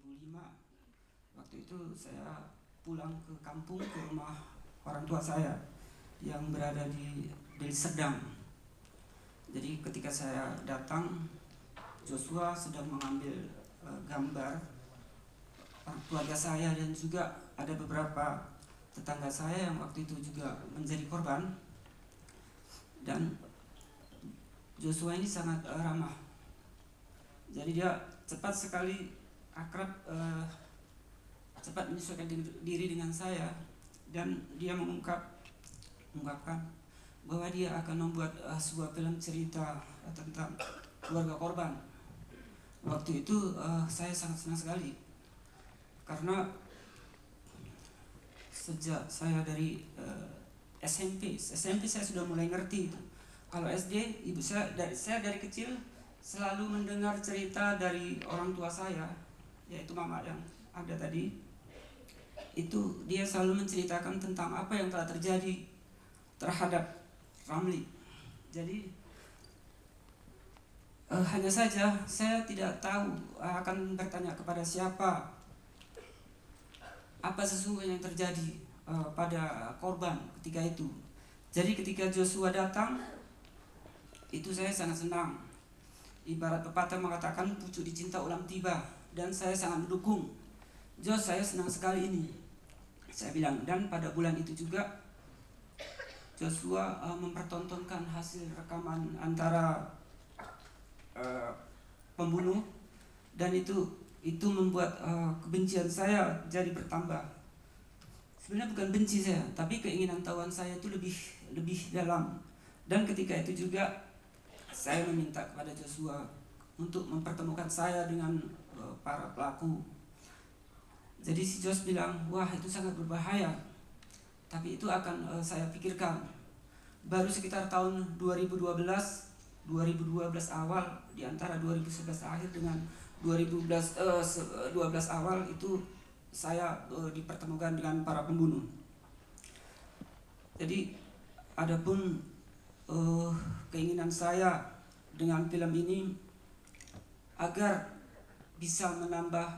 2005 waktu itu saya pulang ke kampung ke rumah orang tua saya yang berada di Deli Serdang. Jadi ketika saya datang Joshua sedang mengambil uh, gambar keluarga saya dan juga ada beberapa tetangga saya yang waktu itu juga menjadi korban. Dan Joshua ini sangat uh, ramah. Jadi dia cepat sekali akrab uh, cepat menyesuaikan diri dengan saya. Dan dia mengungkap mengungkapkan bahwa dia akan membuat uh, sebuah film cerita uh, tentang keluarga korban. Waktu itu uh, saya sangat senang sekali. Karena sejak saya dari uh, SMP SMP saya sudah mulai ngerti itu. Kalau SD ibu saya dari saya dari kecil selalu mendengar cerita dari orang tua saya yaitu mama yang ada tadi itu dia selalu menceritakan tentang apa yang telah terjadi terhadap Ramli jadi uh, hanya saja saya tidak tahu akan bertanya kepada siapa apa sesungguhnya yang terjadi uh, pada korban ketika itu. Jadi ketika Joshua datang itu saya sangat senang. Ibarat pepatah mengatakan pucuk dicinta ulang tiba dan saya sangat mendukung. Jos saya senang sekali ini. Saya bilang dan pada bulan itu juga Joshua uh, mempertontonkan hasil rekaman antara uh, pembunuh dan itu itu membuat uh, kebencian saya jadi bertambah. Sebenarnya bukan benci saya, tapi keinginan tahuan saya itu lebih lebih dalam. Dan ketika itu juga saya meminta kepada Joshua untuk mempertemukan saya dengan uh, para pelaku. Jadi si Jos bilang, wah itu sangat berbahaya. Tapi itu akan uh, saya pikirkan. Baru sekitar tahun 2012 2012 awal di antara 2011 akhir dengan 2012 uh, 12 awal itu saya uh, dipertemukan dengan para pembunuh. Jadi adapun uh, keinginan saya dengan film ini agar bisa menambah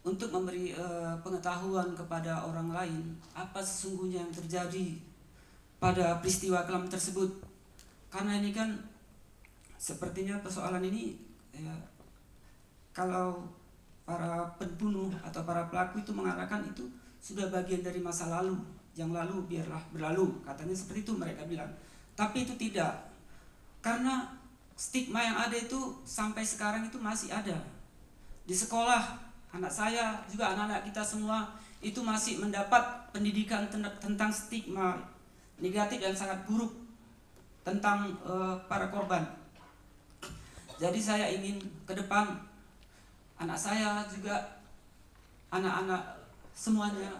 untuk memberi uh, pengetahuan kepada orang lain apa sesungguhnya yang terjadi pada peristiwa kelam tersebut. Karena ini kan sepertinya persoalan ini ya kalau para pembunuh atau para pelaku itu mengatakan itu sudah bagian dari masa lalu yang lalu biarlah berlalu. Katanya seperti itu mereka bilang. Tapi itu tidak. Karena stigma yang ada itu sampai sekarang itu masih ada di sekolah anak saya juga anak-anak kita semua itu masih mendapat pendidikan tentang stigma negatif yang sangat buruk tentang uh, para korban. Jadi saya ingin ke depan anak saya juga anak-anak semuanya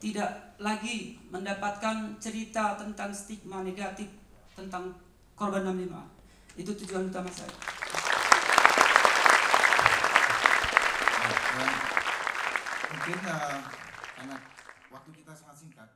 tidak lagi mendapatkan cerita tentang stigma negatif tentang korban 65. Itu tujuan utama saya. Mungkin uh, karena waktu kita sangat singkat,